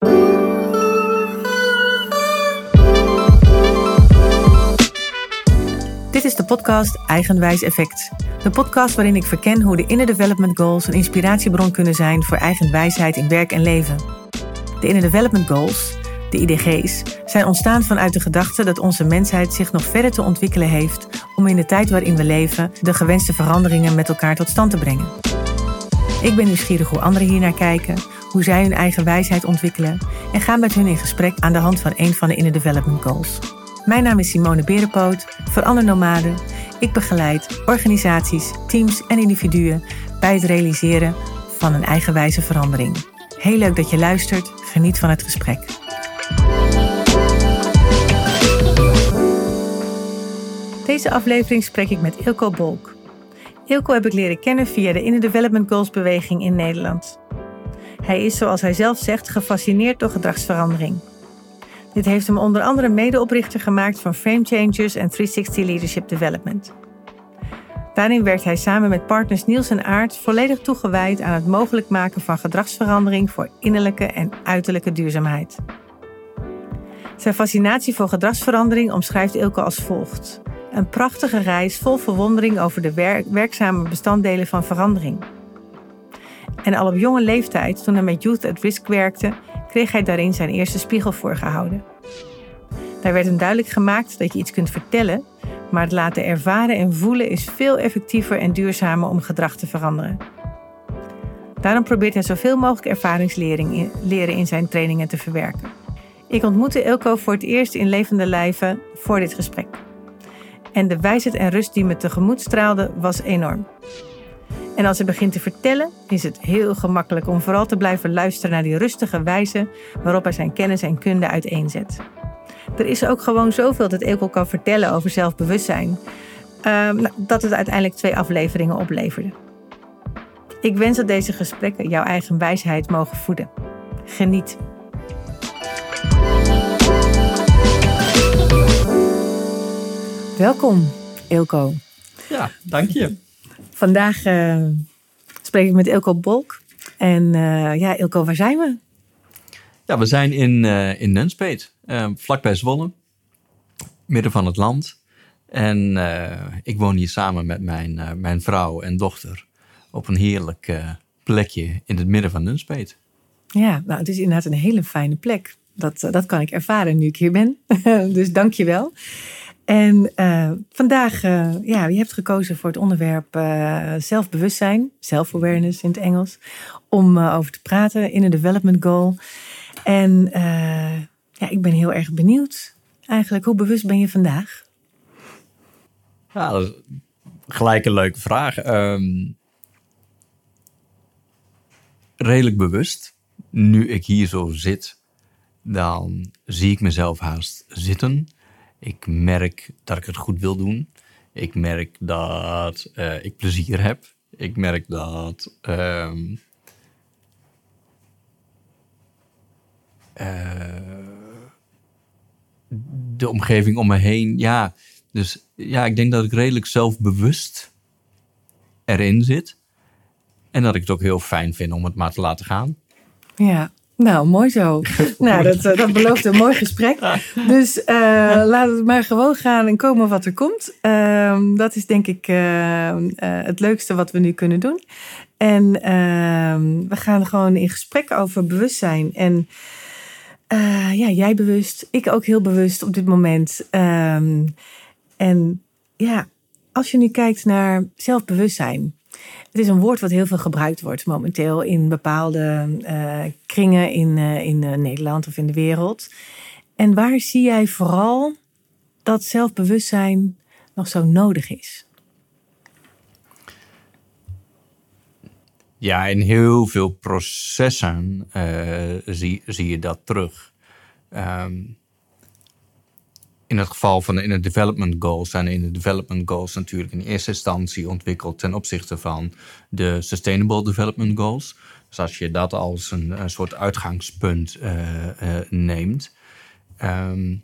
Dit is de podcast Eigenwijs Effect. De podcast waarin ik verken hoe de Inner Development Goals een inspiratiebron kunnen zijn voor eigen wijsheid in werk en leven. De Inner Development Goals, de IDG's, zijn ontstaan vanuit de gedachte dat onze mensheid zich nog verder te ontwikkelen heeft om in de tijd waarin we leven de gewenste veranderingen met elkaar tot stand te brengen. Ik ben nieuwsgierig hoe anderen hiernaar kijken, hoe zij hun eigen wijsheid ontwikkelen en ga met hun in gesprek aan de hand van een van de Inner Development Goals. Mijn naam is Simone Berenpoot, verander nomade. Ik begeleid organisaties, teams en individuen bij het realiseren van een eigenwijze verandering. Heel leuk dat je luistert. Geniet van het gesprek. Deze aflevering spreek ik met Ilko Bolk. Ilko heb ik leren kennen via de Inner Development Goals beweging in Nederland. Hij is, zoals hij zelf zegt, gefascineerd door gedragsverandering. Dit heeft hem onder andere medeoprichter gemaakt van Frame Changers en 360 Leadership Development. Daarin werkt hij samen met partners Niels en Aart volledig toegewijd aan het mogelijk maken van gedragsverandering voor innerlijke en uiterlijke duurzaamheid. Zijn fascinatie voor gedragsverandering omschrijft Ilke als volgt. Een prachtige reis vol verwondering over de werkzame bestanddelen van verandering. En al op jonge leeftijd, toen hij met Youth at Risk werkte, kreeg hij daarin zijn eerste spiegel voorgehouden. Daar werd hem duidelijk gemaakt dat je iets kunt vertellen, maar het laten ervaren en voelen is veel effectiever en duurzamer om gedrag te veranderen. Daarom probeert hij zoveel mogelijk ervaringsleren leren in zijn trainingen te verwerken. Ik ontmoette Ilko voor het eerst in levende lijven voor dit gesprek. En de wijsheid en rust die me tegemoet straalde was enorm. En als hij begint te vertellen, is het heel gemakkelijk om vooral te blijven luisteren naar die rustige wijze waarop hij zijn kennis en kunde uiteenzet. Er is ook gewoon zoveel dat Ilko kan vertellen over zelfbewustzijn, uh, dat het uiteindelijk twee afleveringen opleverde. Ik wens dat deze gesprekken jouw eigen wijsheid mogen voeden. Geniet. Welkom, Ilko. Ja, dank je. Vandaag uh, spreek ik met Ilko Bolk. En uh, ja, Ilko, waar zijn we? Ja, we zijn in, uh, in Nunspeet, vlakbij Zwolle, midden van het land. En ik woon hier samen met mijn, mijn vrouw en dochter op een heerlijk plekje in het midden van Nunspeet. Ja, nou, het is inderdaad een hele fijne plek. Dat, dat kan ik ervaren nu ik hier ben. dus dank je wel. En uh, vandaag, uh, ja, je hebt gekozen voor het onderwerp uh, zelfbewustzijn, self-awareness in het Engels, om over te praten in een development goal. En ja, ik ben heel erg benieuwd eigenlijk, hoe bewust ben je vandaag? Ja, dat is gelijk een leuke vraag. Um, redelijk bewust. Nu ik hier zo zit, dan zie ik mezelf haast zitten ik merk dat ik het goed wil doen. Ik merk dat uh, ik plezier heb. Ik merk dat. Um, uh, de omgeving om me heen. Ja, dus ja, ik denk dat ik redelijk zelfbewust erin zit. En dat ik het ook heel fijn vind om het maar te laten gaan. Ja, nou, mooi zo. nou, dat, eh, dat belooft een mooi gesprek. Dus uh, laat het maar gewoon gaan en komen wat er komt. Uh, dat is denk ik uh, het leukste wat we nu kunnen doen. En ehm, we gaan gewoon in gesprek over bewustzijn. En ja, jij bewust, ik ook heel bewust op dit moment. Ehm, en ja, als je nu kijkt naar zelfbewustzijn. Het is een woord wat heel veel gebruikt wordt momenteel in bepaalde uh, kringen in, uh, in uh, Nederland of in de wereld. En waar zie jij vooral dat zelfbewustzijn nog zo nodig is? Ja, in heel veel processen zie, zie je dat terug. Um, in het geval van de development goals zijn in de development goals natuurlijk in eerste instantie ontwikkeld ten opzichte van de sustainable development goals. Dus als je dat als een, soort uitgangspunt uh, uh, neemt, um,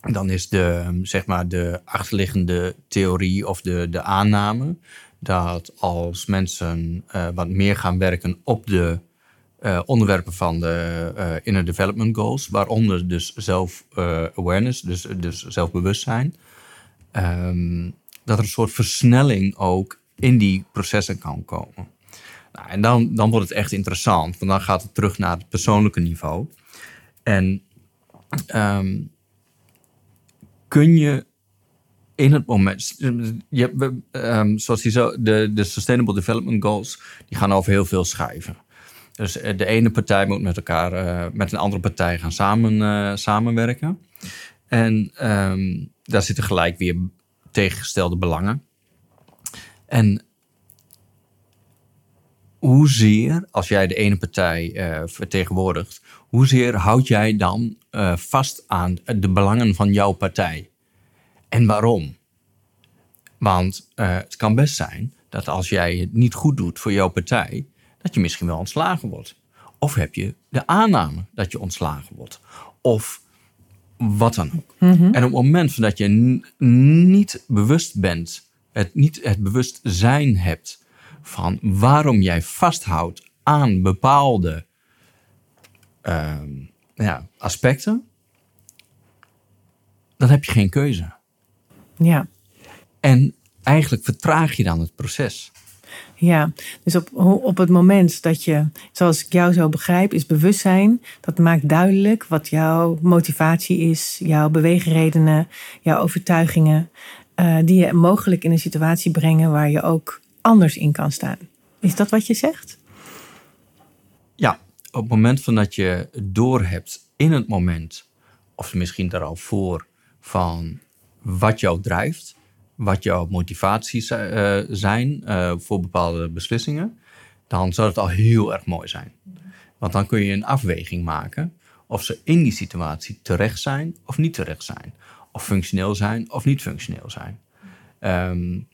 dan is de, zeg maar de achterliggende theorie of de, de aanname dat als mensen uh, wat meer gaan werken op de onderwerpen van de Inner Development Goals, waaronder dus zelf-awareness, dus, dus zelfbewustzijn. Ehm, dat er een soort versnelling ook in die processen kan komen. Nou, en dan, dan wordt het echt interessant, want dan gaat het terug naar het persoonlijke niveau. En ehm, kun je in het moment. Je, um, zoals die zo, de, de Sustainable Development Goals, die gaan over heel veel schrijven. Dus eh, de ene partij moet met elkaar, uh, met een andere partij gaan samen, uh, samenwerken. En um, daar zitten gelijk weer tegengestelde belangen. En hoezeer, als jij de ene partij uh, vertegenwoordigt, hoezeer houd jij dan vast aan de belangen van jouw partij? En waarom? Want het kan best zijn dat als jij het niet goed doet voor jouw partij, dat je misschien wel ontslagen wordt. Of heb je de aanname dat je ontslagen wordt. Of wat dan ook. Mm -hmm. En op het moment dat je niet bewust bent, het, niet het bewustzijn hebt van waarom jij vasthoudt aan bepaalde uh, ja, aspecten, dan heb je geen keuze. Ja. En eigenlijk vertraag je dan het proces. Ja, dus op, op het moment dat je, zoals ik jou zo begrijp, is bewustzijn. Dat maakt duidelijk wat jouw motivatie is, jouw beweegredenen, jouw overtuigingen. Uh, die je mogelijk in een situatie brengen waar je ook anders in kan staan. Is dat wat je zegt? Ja, op het moment van dat je doorhebt in het moment, of misschien daar al voor, van wat jou drijft, wat jouw motivaties uh, zijn uh, voor bepaalde beslissingen, dan zou het al heel erg mooi zijn. Want dan kun je een afweging maken of ze in die situatie terecht zijn of niet terecht zijn. Of functioneel zijn of niet functioneel zijn. Um,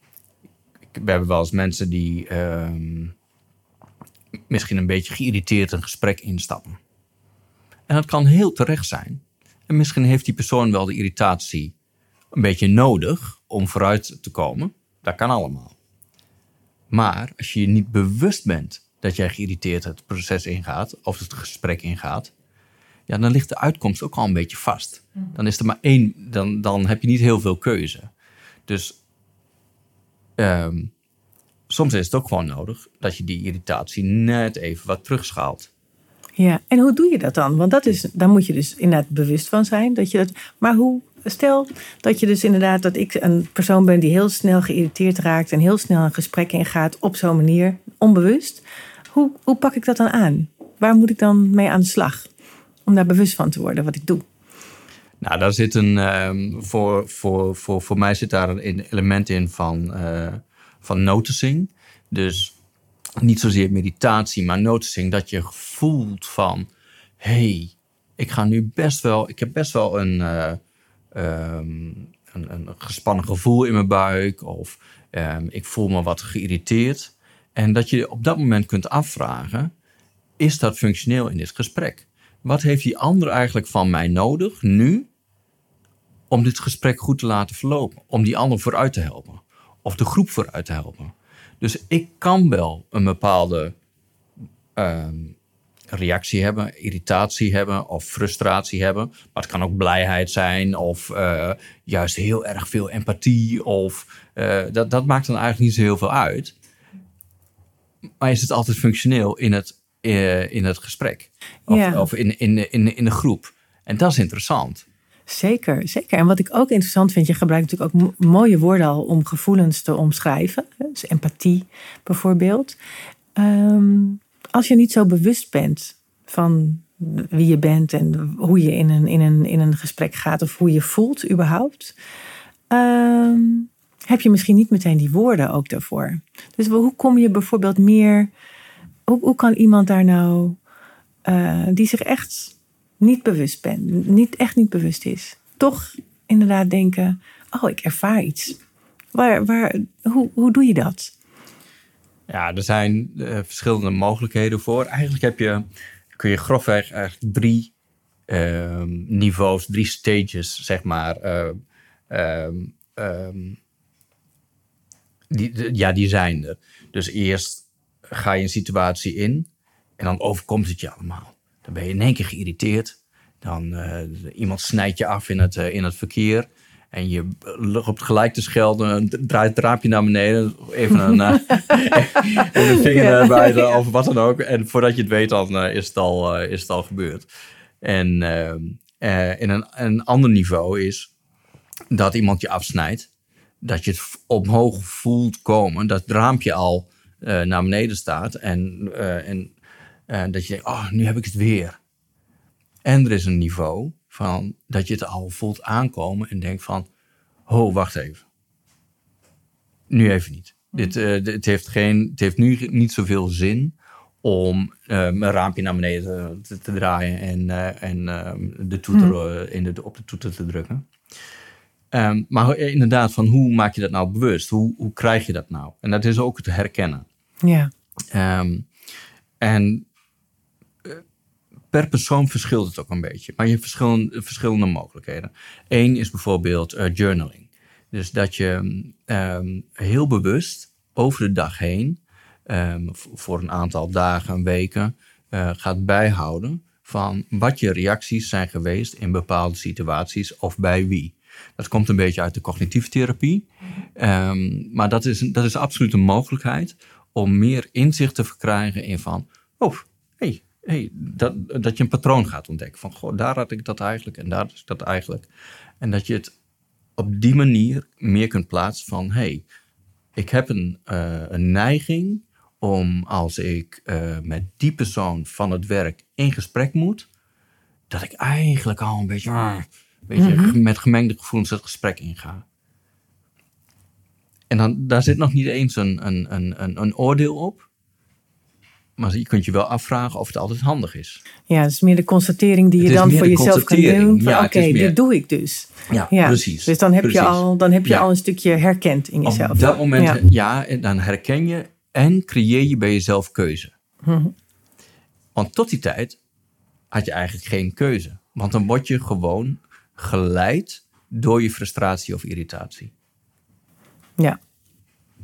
we hebben wel eens mensen die um, misschien een beetje geïrriteerd een gesprek instappen. En dat kan heel terecht zijn. En misschien heeft die persoon wel de irritatie een beetje nodig om vooruit te komen. Dat kan allemaal. Maar als je je niet bewust bent dat jij geïrriteerd het proces ingaat of het gesprek ingaat, ja, dan ligt de uitkomst ook al een beetje vast. Dan is er maar één, dan, dan heb je niet heel veel keuze. Dus um, soms is het ook gewoon nodig dat je die irritatie net even wat terugschaalt. Ja, en hoe doe je dat dan? Want dat is, daar moet je dus inderdaad bewust van zijn. Dat je dat, maar hoe, stel dat je dus inderdaad, dat ik een persoon ben die heel snel geïrriteerd raakt en heel snel een gesprek ingaat op zo'n manier, onbewust. Hoe, hoe pak ik dat dan aan? Waar moet ik dan mee aan de slag? Om daar bewust van te worden wat ik doe. Nou, daar zit een, um, voor, voor, voor, voor mij zit daar een element in van, uh, van noticing. Dus niet zozeer meditatie, maar noticing dat je voelt van... hey, ik ga nu best wel... Ik heb best wel een, uh, um, een, een, gespannen gevoel in mijn buik. Of um, ik voel me wat geïrriteerd. En dat je op dat moment kunt afvragen... is dat functioneel in dit gesprek? Wat heeft die ander eigenlijk van mij nodig nu om dit gesprek goed te laten verlopen? Om die ander vooruit te helpen? Of de groep vooruit te helpen? Dus ik kan wel een bepaalde um, reactie hebben, irritatie hebben of frustratie hebben. Maar het kan ook blijheid zijn of uh, juist heel erg veel empathie. Of, uh, dat, dat maakt dan eigenlijk niet zo heel veel uit. Maar is het altijd functioneel in het, uh, in het gesprek? Of, Ja. of in, in, in, in de groep? En dat is interessant. Zeker, zeker. En wat ik ook interessant vind, je gebruikt natuurlijk ook mo- mooie woorden al om gevoelens te omschrijven. Dus empathie bijvoorbeeld. Ehm, als je niet zo bewust bent van wie je bent en hoe je in een, in een, in een gesprek gaat of hoe je voelt überhaupt, ehm, heb je misschien niet meteen die woorden ook daarvoor. Dus hoe kom je bijvoorbeeld meer, hoe, hoe kan iemand daar nou, eh, die zich echt niet bewust bent, niet, echt niet bewust is, toch inderdaad denken, oh ik ervaar iets. Waar, waar, hoe, hoe doe je dat? Ja, er zijn uh, verschillende mogelijkheden voor. Eigenlijk heb je, kun je grofweg eigenlijk drie uh, niveaus, drie stages, zeg maar. Um, die, de, ja, die zijn er. Dus eerst ga je een situatie in En dan overkomt het je allemaal. Dan ben je in één keer geïrriteerd. Dan uh, iemand snijdt je af in het, in het verkeer. En je loopt gelijk te schelden, draait het raampje naar beneden. Even een, uh, een vinger naar buiten of wat dan ook. En voordat je het weet, dan is, het al, is het al gebeurd. En in een, een ander niveau is dat iemand je afsnijdt. Dat je het omhoog voelt komen. Dat het raampje al naar beneden staat. En, en dat je denkt, oh, nu heb ik het weer. En er is een niveau van dat je het al voelt aankomen en denkt van, oh, wacht even. Nu even niet. Dit, uh, het, heeft geen, het heeft nu niet zoveel zin om uh, mijn raampje naar beneden te, te draaien en, uh, en ehm, de toeter, mm. in de, op de toeter te drukken. Um, maar inderdaad, van hoe maak je dat nou bewust? Hoe, hoe krijg je dat nou? En dat is ook het herkennen. Ja. Um, en per persoon verschilt het ook een beetje. Maar je hebt verschillende, verschillende mogelijkheden. Eén is bijvoorbeeld uh, journaling. Dus dat je um, heel bewust over de dag heen, um, voor een aantal dagen, weken, uh, gaat bijhouden van wat je reacties zijn geweest in bepaalde situaties of bij wie. Dat komt een beetje uit de cognitieve therapie. Um, maar dat is, dat is absoluut een mogelijkheid om meer inzicht te verkrijgen in van, oh, hey, hey, dat, dat je een patroon gaat ontdekken. Van, goh, daar had ik dat eigenlijk en daar is dat eigenlijk. En dat je het op die manier meer kunt plaatsen van, hey, ik heb een, uh, een neiging om als ik uh, met die persoon van het werk in gesprek moet, dat ik eigenlijk al een beetje, uh, beetje mm -hmm. met gemengde gevoelens het gesprek inga. En dan, daar zit nog niet eens een, een, een, een oordeel op. Maar je kunt je wel afvragen of het altijd handig is. Ja, het is meer de constatering die je dan voor jezelf kan doen. Ja, Oké, okay, dit doe ik dus. Ja, ja. precies. Dus dan heb precies. je, al, dan heb je ja. al een stukje herkend in jezelf. Op dat moment, ja. ja, dan herken je en creëer je bij jezelf keuze. Hm. Want tot die tijd had je eigenlijk geen keuze. Want dan word je gewoon geleid door je frustratie of irritatie. Ja.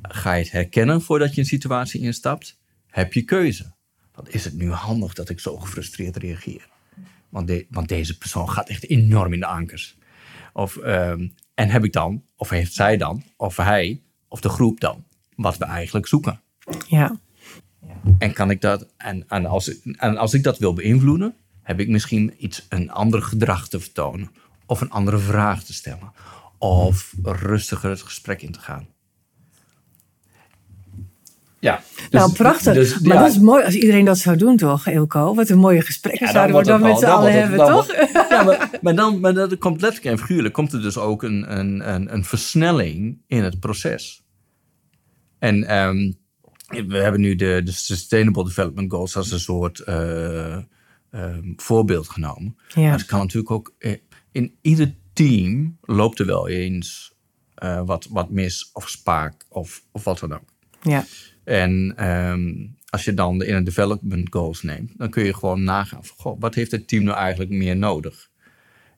Ga je het herkennen voordat je een situatie instapt? Heb je keuze. Dan is het nu handig dat ik zo gefrustreerd reageer. Want, de, want deze persoon gaat echt enorm in de ankers. Of, um, en heb ik dan, of heeft zij dan, of hij, of de groep dan, wat we eigenlijk zoeken. Ja. En kan ik dat, en, en, als, en als ik dat wil beïnvloeden, heb ik misschien iets, een ander gedrag te vertonen. Of een andere vraag te stellen. Of rustiger het gesprek in te gaan. Ja. Dus, nou, prachtig. Dus, maar ja. dat is mooi als iedereen dat zou doen, toch, Eelco? Wat een mooie gesprekken ja, zouden we dan met z'n allen hebben, dan toch? ja, maar, maar, dan, maar dat komt letterlijk en figuurlijk, komt er dus ook een, een, een, een versnelling in het proces. En um, we hebben nu de, de Sustainable Development Goals als een soort uh, um, voorbeeld genomen. Ja. Maar het kan natuurlijk ook, eh, in ieder team loopt er wel eens uh, wat, wat mis of spaak of, of wat dan ook. Ja. En um, als je dan de inner development goals neemt, dan kun je gewoon nagaan van, goh, wat heeft het team nou eigenlijk meer nodig?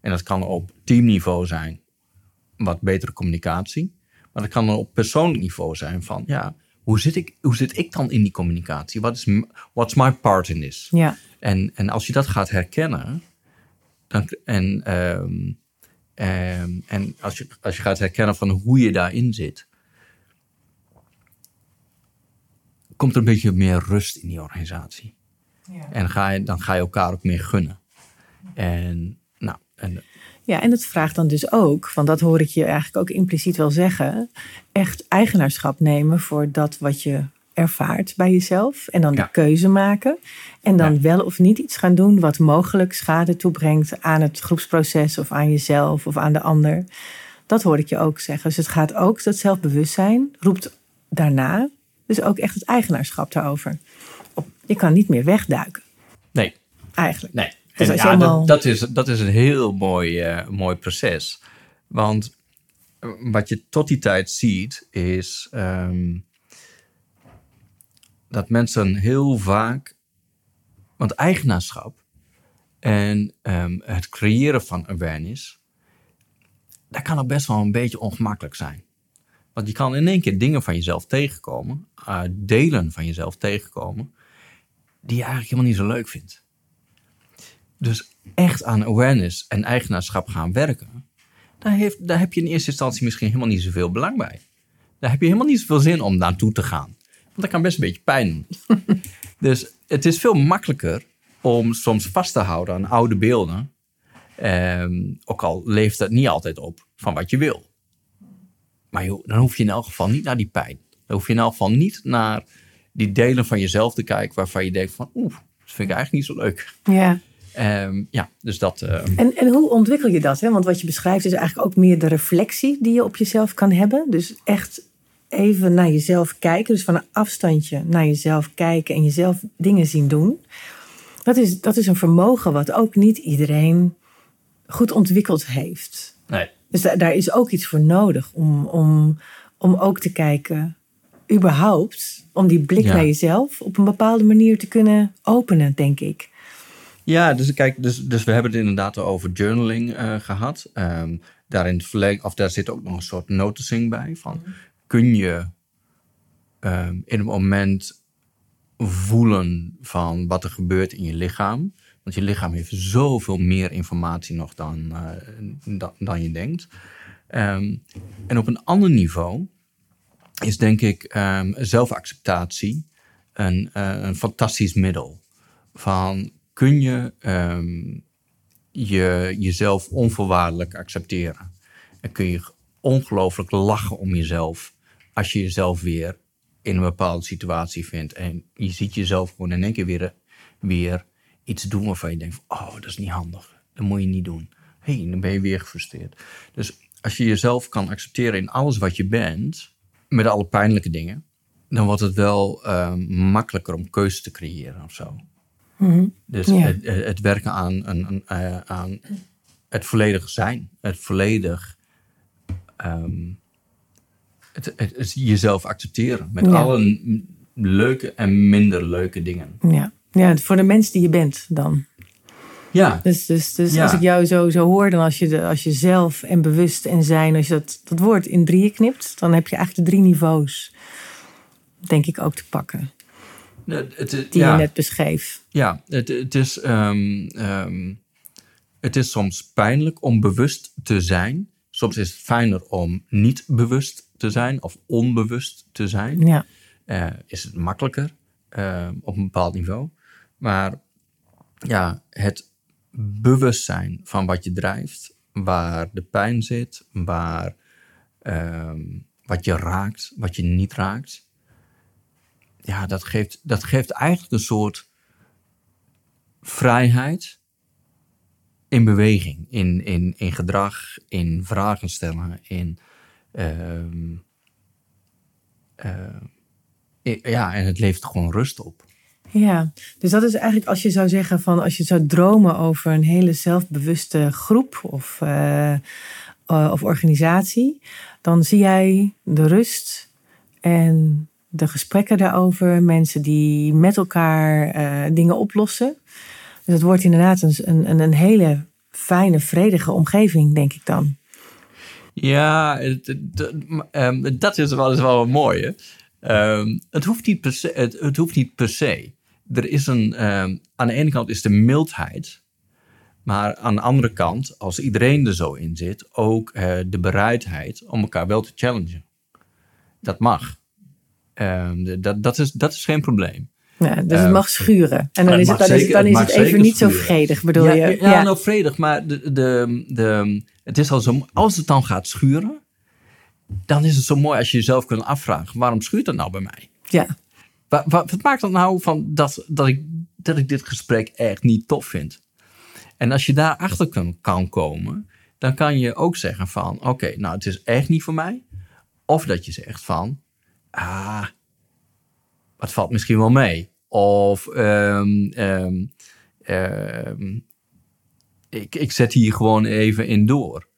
En dat kan op teamniveau zijn, wat betere communicatie. Maar dat kan op persoonlijk niveau zijn van, ja, hoe zit ik, hoe zit ik dan in die communicatie? Wat is, what's my part in this? Ja. En, en als je dat gaat herkennen, dan, en, um, um, en als, je, als je gaat herkennen van hoe je daarin zit, komt er een beetje meer rust in die organisatie. Ja. En ga je, dan ga je elkaar ook meer gunnen. En, nou, en, ja, en dat vraagt dan dus ook, want dat hoor ik je eigenlijk ook impliciet wel zeggen, echt eigenaarschap nemen voor dat wat je ervaart bij jezelf. En dan ja. de keuze maken. En dan ja. wel of niet iets gaan doen wat mogelijk schade toebrengt aan het groepsproces of aan jezelf of aan de ander. Dat hoor ik je ook zeggen. Dus het gaat ook, dat zelfbewustzijn roept daarna dus ook echt het eigenaarschap daarover. Je kan niet meer wegduiken. Nee. Eigenlijk. Nee. Dus ja, helemaal... dat, dat, is, dat is een heel mooi, uh, mooi proces. Want wat je tot die tijd ziet, is um, dat mensen heel vaak. Want eigenaarschap en um, het creëren van awareness, dat kan ook best wel een beetje ongemakkelijk zijn. Want je kan in één keer dingen van jezelf tegenkomen, uh, delen van jezelf tegenkomen, die je eigenlijk helemaal niet zo leuk vindt. Dus echt aan awareness en eigenaarschap gaan werken, daar, heeft, daar heb je in eerste instantie misschien helemaal niet zoveel belang bij. Daar heb je helemaal niet zoveel zin om naartoe te gaan. Want dat kan best een beetje pijn doen. dus het is veel makkelijker om soms vast te houden aan oude beelden. Ehm, ook al leeft dat niet altijd op van wat je wil. Maar joh, dan hoef je in elk geval niet naar die pijn. Dan hoef je in elk geval niet naar die delen van jezelf te kijken waarvan je denkt van oeh, dat vind ik eigenlijk niet zo leuk. Ja. Ehm, ja, dus dat. ehm, En, en hoe ontwikkel je dat? Hè? Want wat je beschrijft is eigenlijk ook meer de reflectie die je op jezelf kan hebben. Dus echt even naar jezelf kijken. Dus van een afstandje naar jezelf kijken en jezelf dingen zien doen. Dat is, dat is een vermogen wat ook niet iedereen goed ontwikkeld heeft. nee. Dus da- daar is ook iets voor nodig om, om, om ook te kijken, überhaupt, om die blik Ja. naar jezelf op een bepaalde manier te kunnen openen, denk ik. Ja, dus kijk, dus, dus we hebben het inderdaad over journaling eh, gehad. Ehm daarin of daar zit ook nog een soort noticing bij. Van, kun je ehm, in een moment voelen van wat er gebeurt in je lichaam? Want je lichaam heeft zoveel meer informatie nog dan, eh, dan, je denkt. Ehm, en op een ander niveau is denk ik ehm, zelfacceptatie een, eh, een fantastisch middel. Van kun je ehm, je, jezelf onvoorwaardelijk accepteren? En kun je ongelooflijk lachen om jezelf als je jezelf weer in een bepaalde situatie vindt. En je ziet jezelf gewoon in één keer weer, weer iets doen waarvan je denkt: van, oh, dat is niet handig. Dat moet je niet doen. Hé, hey, dan ben je weer gefrustreerd. Dus als je jezelf kan accepteren in alles wat je bent, met alle pijnlijke dingen, dan wordt het wel ehm, makkelijker om keuzes te creëren of zo. Dus Ja. het, het werken aan, een, een, eh, aan het volledig zijn. Het volledig ehm, het, het, het jezelf accepteren. Met Ja. alle leuke en minder leuke dingen. Ja. Ja, voor de mens die je bent dan. Ja, Dus, dus, dus Ja. als ik jou zo, zo hoor, dan als je, de, als je zelf en bewust en zijn, als je dat, dat woord in drieën knipt, dan heb je eigenlijk de drie niveaus, denk ik, ook te pakken. het, het- Die ja. je net beschreef. Ja, het, het, is, ehm, ehm, het is soms pijnlijk om bewust te zijn. Soms is het fijner om niet bewust te zijn of onbewust te zijn. Ja. Eh, is het makkelijker ehm, op een bepaald niveau. Maar ja, het bewustzijn van wat je drijft, waar de pijn zit, waar, ehm, wat je raakt, wat je niet raakt. Ja, dat geeft, dat geeft eigenlijk een soort vrijheid in beweging, in, in, in gedrag, in vragen stellen, in. ehm, eh, i- ja, en het levert gewoon rust op. Ja, dus dat is eigenlijk als je zou zeggen van als je zou dromen over een hele zelfbewuste groep of, eh, eh, of organisatie, dan zie jij de rust en de gesprekken daarover, mensen die met elkaar eh, dingen oplossen. Dus het wordt inderdaad een, een, een hele fijne, vredige omgeving, denk ik dan. Ja, ehm, dat is wel eens wel mooi. Hè? Ehm, het, hoeft niet per se, het, het hoeft niet per se. Er is een, ehm, aan de ene kant is de mildheid. Maar aan de andere kant, als iedereen er zo in zit, ook eh, de bereidheid om elkaar wel te challengen. Dat mag. Ehm, dat, dat, is, dat is geen probleem. Ja, dus het mag schuren. En dan is het, dan is het, dan is even niet zo vredig, bedoel ja, je? Ja, nou vredig, maar de, de, de, het is al zo, als het dan gaat schuren, dan is het zo mooi als je jezelf kunt afvragen, waarom schuurt dat nou bij mij? ja. Wa- wa- Wat, maakt dat nou van dat, dat, ik, dat ik dit gesprek echt niet tof vind? En als je daarachter kan, kan komen, dan kan je ook zeggen van, oké, nou het is echt niet voor mij. Of dat je zegt van, ah, het valt misschien wel mee. Of ehm, ehm, ehm, ik, ik zet hier gewoon even in door.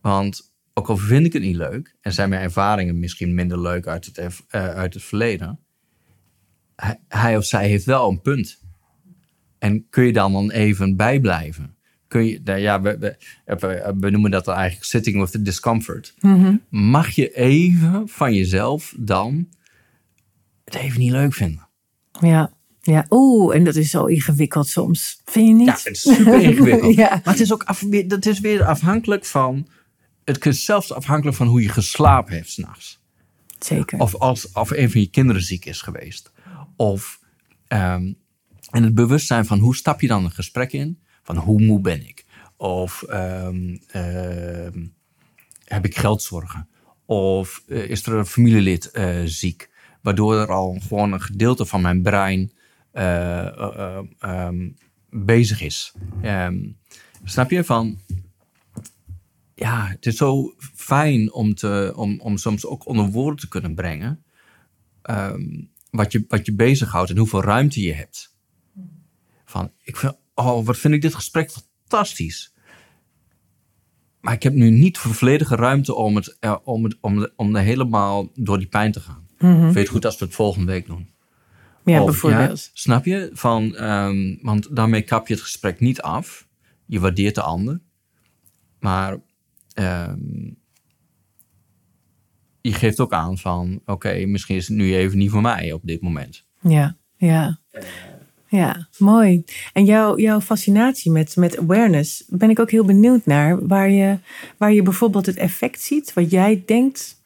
Want ook al vind ik het niet leuk, en zijn mijn ervaringen misschien minder leuk uit het, eh, uit het verleden, hij, of zij heeft wel een punt. En kun je dan dan even bijblijven? Kun je, nou ja, we, we, we, we noemen dat dan eigenlijk sitting with the discomfort. Mag je even van jezelf dan het even niet leuk vinden? Ja. Ja, oeh, en dat is zo ingewikkeld soms. Vind je niet? Ja, het is super ingewikkeld. ja. Maar het is ook af, dat is weer afhankelijk van. Het is zelfs afhankelijk van hoe je geslapen heeft s'nachts. Zeker. Of als of een van je kinderen ziek is geweest. Of ehm, en het bewustzijn van hoe stap je dan een gesprek in? Van hoe moe ben ik? Of ehm, ehm, heb ik geldzorgen? Of eh, is er een familielid eh, ziek? Waardoor er al gewoon een gedeelte van mijn brein eh, bezig is. Snap je? Van, ja, het is zo fijn om, te, om, om soms ook onder woorden te kunnen brengen. Wat, je, wat je bezighoudt en hoeveel ruimte je hebt. Van, ik vind, oh, wat vind ik dit gesprek fantastisch. Maar ik heb nu niet volledige ruimte om, het, eh, om, het, om, de- om helemaal door die pijn te gaan. Ik weet goed als we het volgende week doen. Ja, Of, bijvoorbeeld. snap je? Van, ehm, want daarmee kap je het gesprek niet af. Je waardeert de ander. Maar ehm, je geeft ook aan van... oké, misschien is het nu even niet voor mij op dit moment. Ja, ja. Ja, mooi. En jouw, jouw fascinatie met, met awareness, ben ik ook heel benieuwd naar. Waar je, waar je bijvoorbeeld het effect ziet, wat jij denkt,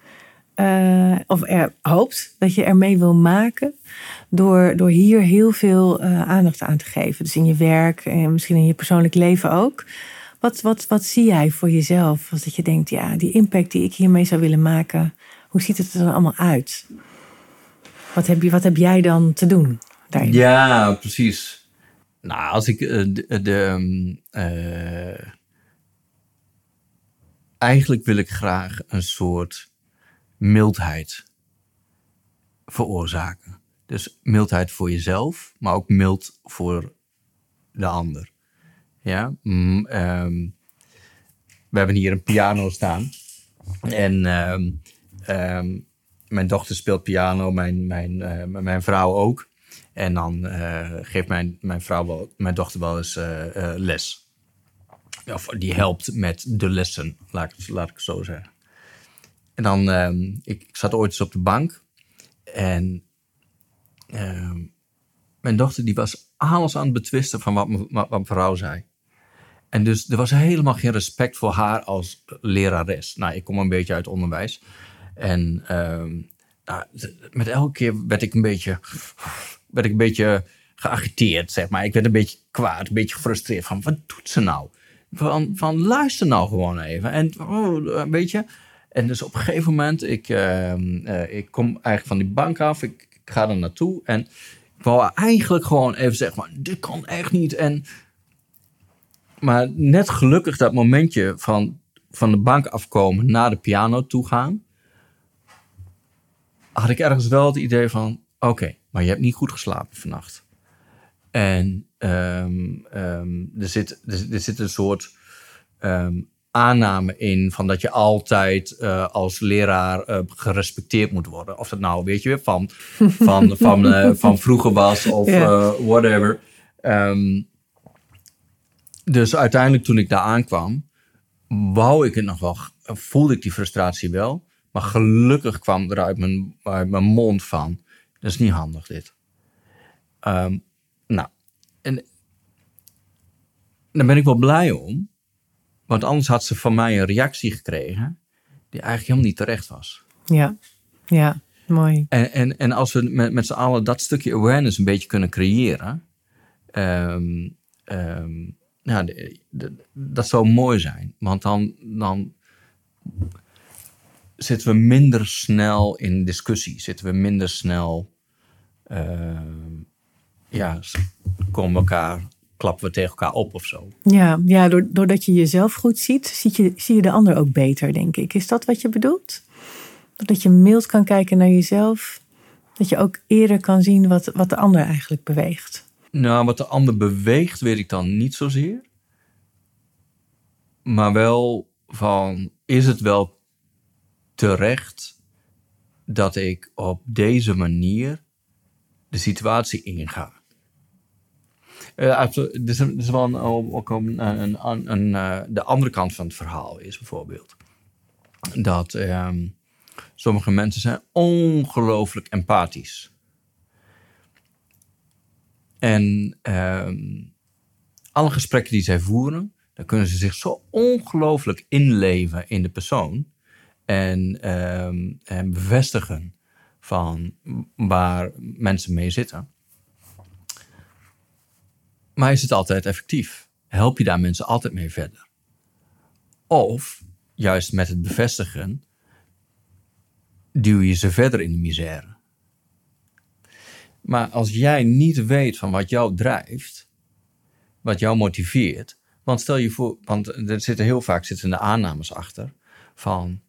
eh, of er hoopt dat je ermee wil maken. Door, door hier heel veel eh, aandacht aan te geven. Dus in je werk en misschien in je persoonlijk leven ook. Wat, wat, wat zie jij voor jezelf? Als dat je denkt, ja, die impact die ik hiermee zou willen maken, hoe ziet het er allemaal uit? Wat heb, je, wat heb jij dan te doen? Ja, precies. Nou, als ik eh, de... de ehm, eh, eigenlijk wil ik graag een soort mildheid veroorzaken. Dus mildheid voor jezelf, maar ook mild voor de ander. Ja, mm, ehm, we hebben hier een piano staan. En ehm, ehm, mijn dochter speelt piano, mijn, mijn, eh, mijn vrouw ook. En dan eh, geeft mijn, mijn, vrouw wel, mijn dochter wel eens eh, les. Of die helpt met de lessen, laat ik, laat ik het zo zeggen. En dan, ik, ik zat ooit eens op de bank. En mijn dochter die was alles aan het betwisten van wat mijn vrouw zei. En dus er was helemaal geen respect voor haar als lerares. Nou, ik kom een beetje uit onderwijs. En ehm, nou, met elke keer werd ik een beetje, werd ik een beetje geagiteerd, zeg maar. Ik werd een beetje kwaad, een beetje gefrustreerd van, wat doet ze nou? Van, van luister nou gewoon even. En oh, weet je. En dus op een gegeven moment, ik, ehm, eh, ik kom eigenlijk van die bank af, ik, ik ga er naartoe. En ik wou eigenlijk gewoon even zeggen, maar dit kan echt niet. En maar net gelukkig dat momentje van, van de bank afkomen naar de piano toe gaan. Had ik ergens wel het idee van: oké, maar je hebt niet goed geslapen vannacht. En ehm, ehm, er, zit, er, er zit een soort ehm, aanname in van dat je altijd eh, als leraar eh, gerespecteerd moet worden. Of dat nou, weet je, van, van, van, eh, van vroeger was of whatever. Ehm, dus uiteindelijk toen ik daar aankwam, wou ik het nog wel, voelde ik die frustratie wel. Maar gelukkig kwam er uit mijn, uit mijn mond van, dat is niet handig dit. Ehm, nou, en daar ben ik wel blij om. Want anders had ze van mij een reactie gekregen die eigenlijk helemaal niet terecht was. Ja, ja, mooi. En, en, en als we met, met z'n allen dat stukje awareness een beetje kunnen creëren, ehm, de- dat zou mooi zijn. Want dan, dan zitten we minder snel in discussie, zitten we minder snel, ehm, ja, komen elkaar, klappen we tegen elkaar op of zo. Ja, ja door- doordat je jezelf goed ziet, ziet je, zie je de ander ook beter, denk ik. Is dat wat je bedoelt? Dat je mild kan kijken naar jezelf. Dat je ook eerder kan zien wat, wat de ander eigenlijk beweegt. Nou, wat de ander beweegt, weet ik dan niet zozeer. Maar wel van, is het wel terecht dat ik op deze manier de situatie inga? Is, dit is wel een, ook een, een, eh, de andere kant van het verhaal is bijvoorbeeld. Dat ehm, sommige mensen zijn ongelooflijk empathisch. En ehm, alle gesprekken die zij voeren, dan kunnen ze zich zo ongelooflijk inleven in de persoon. En, ehm, en bevestigen van waar mensen mee zitten. Maar is het altijd effectief? Help je daar mensen altijd mee verder? Of juist met het bevestigen duw je ze verder in de misère. Maar als jij niet weet van wat jou drijft, wat jou motiveert, want stel je voor, want er zitten heel vaak zitten de aannames achter van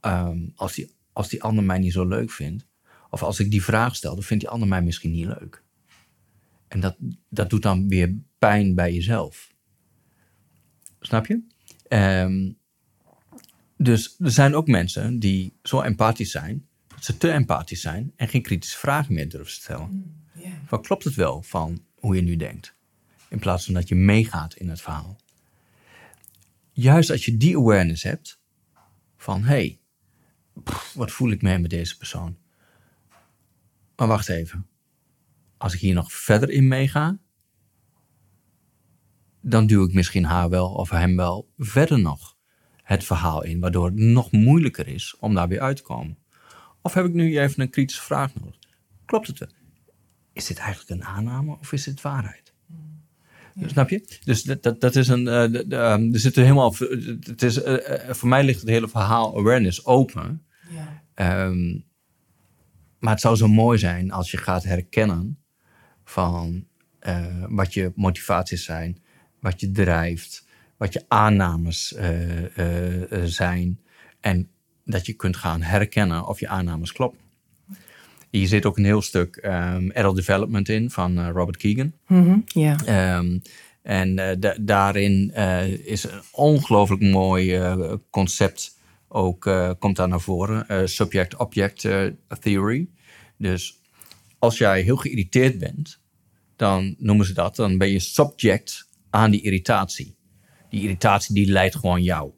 ehm, als, die, als die ander mij niet zo leuk vindt, of als ik die vraag stel, dan vindt die ander mij misschien niet leuk. En dat, dat doet dan weer pijn bij jezelf. Snap je? Um, dus er zijn ook mensen die zo empathisch zijn, ze te empathisch zijn en geen kritische vragen meer durven te stellen. Mm, van, klopt het wel van hoe je nu denkt? In plaats van dat je meegaat in het verhaal. Juist als je die awareness hebt van hé, hey, wat voel ik mee met deze persoon? Maar wacht even. Als ik hier nog verder in meega, dan duw ik misschien haar wel of hem wel verder nog het verhaal in, waardoor het nog moeilijker is om daar weer uit te komen. Of heb ik nu even een kritische vraag nodig? Klopt het? Is dit eigenlijk een aanname of is het waarheid? Snap je? Dus dat, dat, dat is een. Uh, er zit er helemaal. Het is, uh, voor mij ligt het hele verhaal awareness open. Ja. Um, maar het zou zo mooi zijn als je gaat herkennen van uh, wat je motivaties zijn, wat je drijft, wat je aannames zijn. En dat je kunt gaan herkennen of je aannames kloppen. Hier zit ook een heel stuk um, adult development in van Robert Keegan. Mm -hmm, um, en daarin is een ongelooflijk mooi concept ook, komt daar naar voren. Subject-object theory. Dus als jij heel geïrriteerd bent, dan noemen ze dat, dan ben je subject aan die irritatie die irritatie die leidt gewoon jou.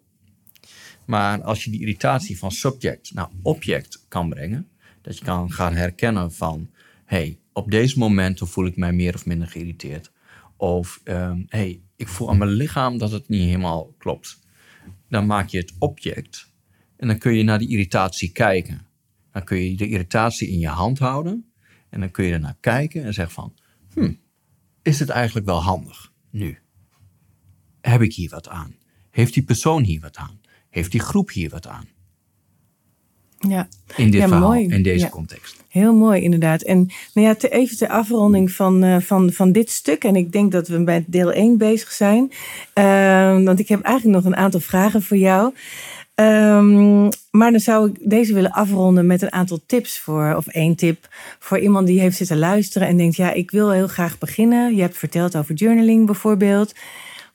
Maar als je die irritatie van subject naar object kan brengen, dat je kan gaan herkennen van, hey, op deze momenten voel ik mij meer of minder geïrriteerd. Of, um, hey, ik voel aan mijn lichaam dat het niet helemaal klopt. Dan maak je het object en dan kun je naar die irritatie kijken. Dan kun je de irritatie in je hand houden en dan kun je ernaar kijken en zeggen van, hmm, is het eigenlijk wel handig nu? heb ik hier wat aan? Heeft die persoon hier wat aan? Heeft die groep hier wat aan? Ja, in dit ja, verhaal, mooi. in deze Ja. context. Heel mooi, inderdaad. En nou ja, te, even ter afronding van, eh, van, van dit stuk. En ik denk dat we bij deel 1 bezig zijn. Ehm, want ik heb eigenlijk nog een aantal vragen voor jou. Ehm, maar dan zou ik deze willen afronden met een aantal tips voor, of één tip voor iemand die heeft zitten luisteren en denkt: ja, ik wil heel graag beginnen. Je hebt verteld over journaling bijvoorbeeld.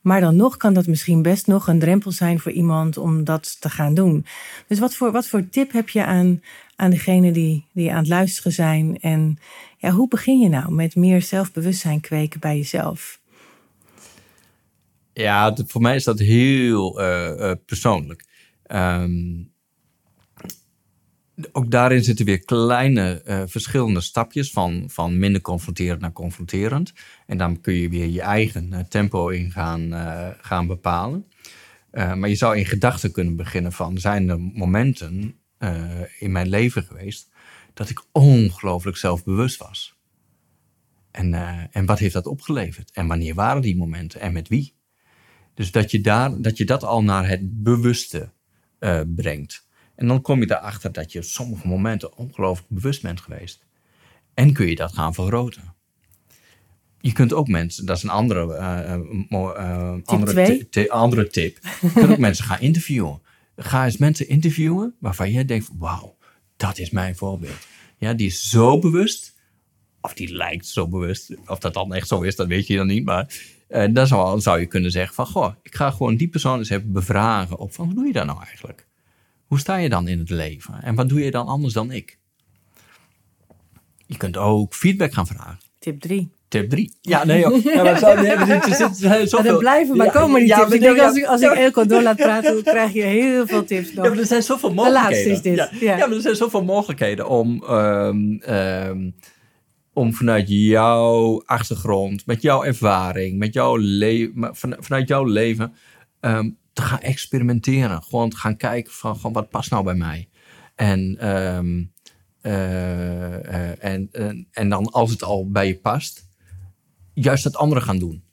Maar dan nog kan dat misschien best nog een drempel zijn voor iemand om dat te gaan doen. Dus wat voor, wat voor tip heb je aan, aan degenen die, die aan het luisteren zijn? En ja, hoe begin je nou met meer zelfbewustzijn kweken bij jezelf? Ja, voor mij is dat heel eh, eh, persoonlijk. Ehm, ook daarin zitten weer kleine eh, verschillende stapjes van, van minder confronterend naar confronterend. En dan kun je weer je eigen eh, tempo in gaan, eh, gaan bepalen. Maar je zou in gedachten kunnen beginnen van, zijn er momenten in mijn leven geweest dat ik ongelooflijk zelfbewust was? En, en wat heeft dat opgeleverd? En wanneer waren die momenten? En met wie? Dus dat je, daar, dat, je dat al naar het bewuste brengt. En dan kom je erachter dat je op sommige momenten ongelooflijk bewust bent geweest. En kun je dat gaan vergroten. Je kunt ook mensen, dat is een andere, eh, eh, eh, andere, tip. Je kunt ook mensen gaan interviewen. Ga eens mensen interviewen waarvan jij denkt: wauw, dat is mijn voorbeeld. Ja, die is zo bewust, of die lijkt zo bewust. Of dat dan echt zo is, dat weet je dan niet. Maar eh, dan zou, zou je kunnen zeggen: van goh, ik ga gewoon die persoon eens even bevragen op van hoe doe je dat nou eigenlijk? Hoe sta je dan in het leven? En wat doe je dan anders dan ik? Je kunt ook feedback gaan vragen. Tip 3. Tip 3. Ja, nee, joh. Ja, maar zo, nee, zit- zit Maar zoveel- blijven maar komen die ja, tips. Ik denk, als ik, als ik Elko door laat praten, krijg je heel veel tips nog. Ja, maar er zijn zoveel laatste mogelijkheden. is dit, Ja, ja. ja, maar er zijn zoveel mogelijkheden om, ehm, ehm, om vanuit jouw achtergrond, met jouw ervaring, met jouw leven, vanuit jouw leven ehm, te gaan experimenteren. Gewoon te gaan kijken van gewoon, wat past nou bij mij. En, ehm, eh, eh, en, en, en dan als het al bij je past, juist het andere gaan doen.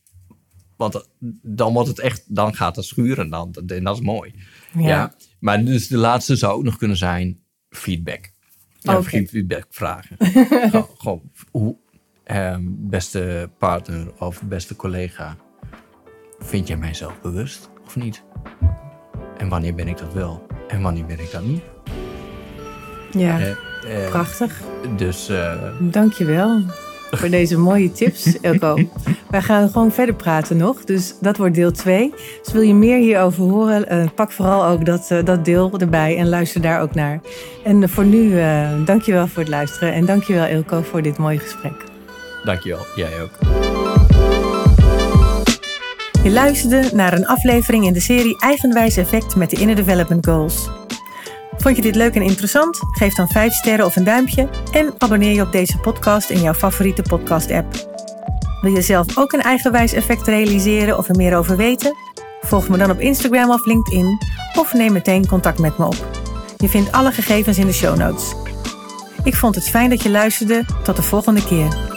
Want dan wordt het echt, dan gaat het schuren dan, en dat is mooi. Ja. Maar dus de laatste zou ook nog kunnen zijn feedback. Ja, okay. feedback vragen. gewoon, hoe, ehm, beste partner of beste collega, vind jij mij zelf bewust of niet? En wanneer ben ik dat wel? En wanneer ben ik dat niet? Ja, uh, uh, prachtig. Dus... Uh, Dankjewel voor deze mooie tips, Elko. Wij gaan gewoon verder praten nog, dus dat wordt deel 2. Dus wil je meer hierover horen, pak vooral ook dat, dat deel erbij en luister daar ook naar. En voor nu, uh, dankjewel voor het luisteren en dankjewel Elko voor dit mooie gesprek. Dankjewel, jij ook. Je luisterde naar een aflevering in de serie Eigenwijs Effect met de Inner Development Goals. Vond je dit leuk en interessant? Geef dan 5 sterren of een duimpje en abonneer je op deze podcast in jouw favoriete podcast-app. Wil je zelf ook een eigenwijs effect realiseren of er meer over weten? Volg me dan op Instagram of LinkedIn of neem meteen contact met me op. Je vindt alle gegevens in de show notes. Ik vond het fijn dat je luisterde. Tot de volgende keer.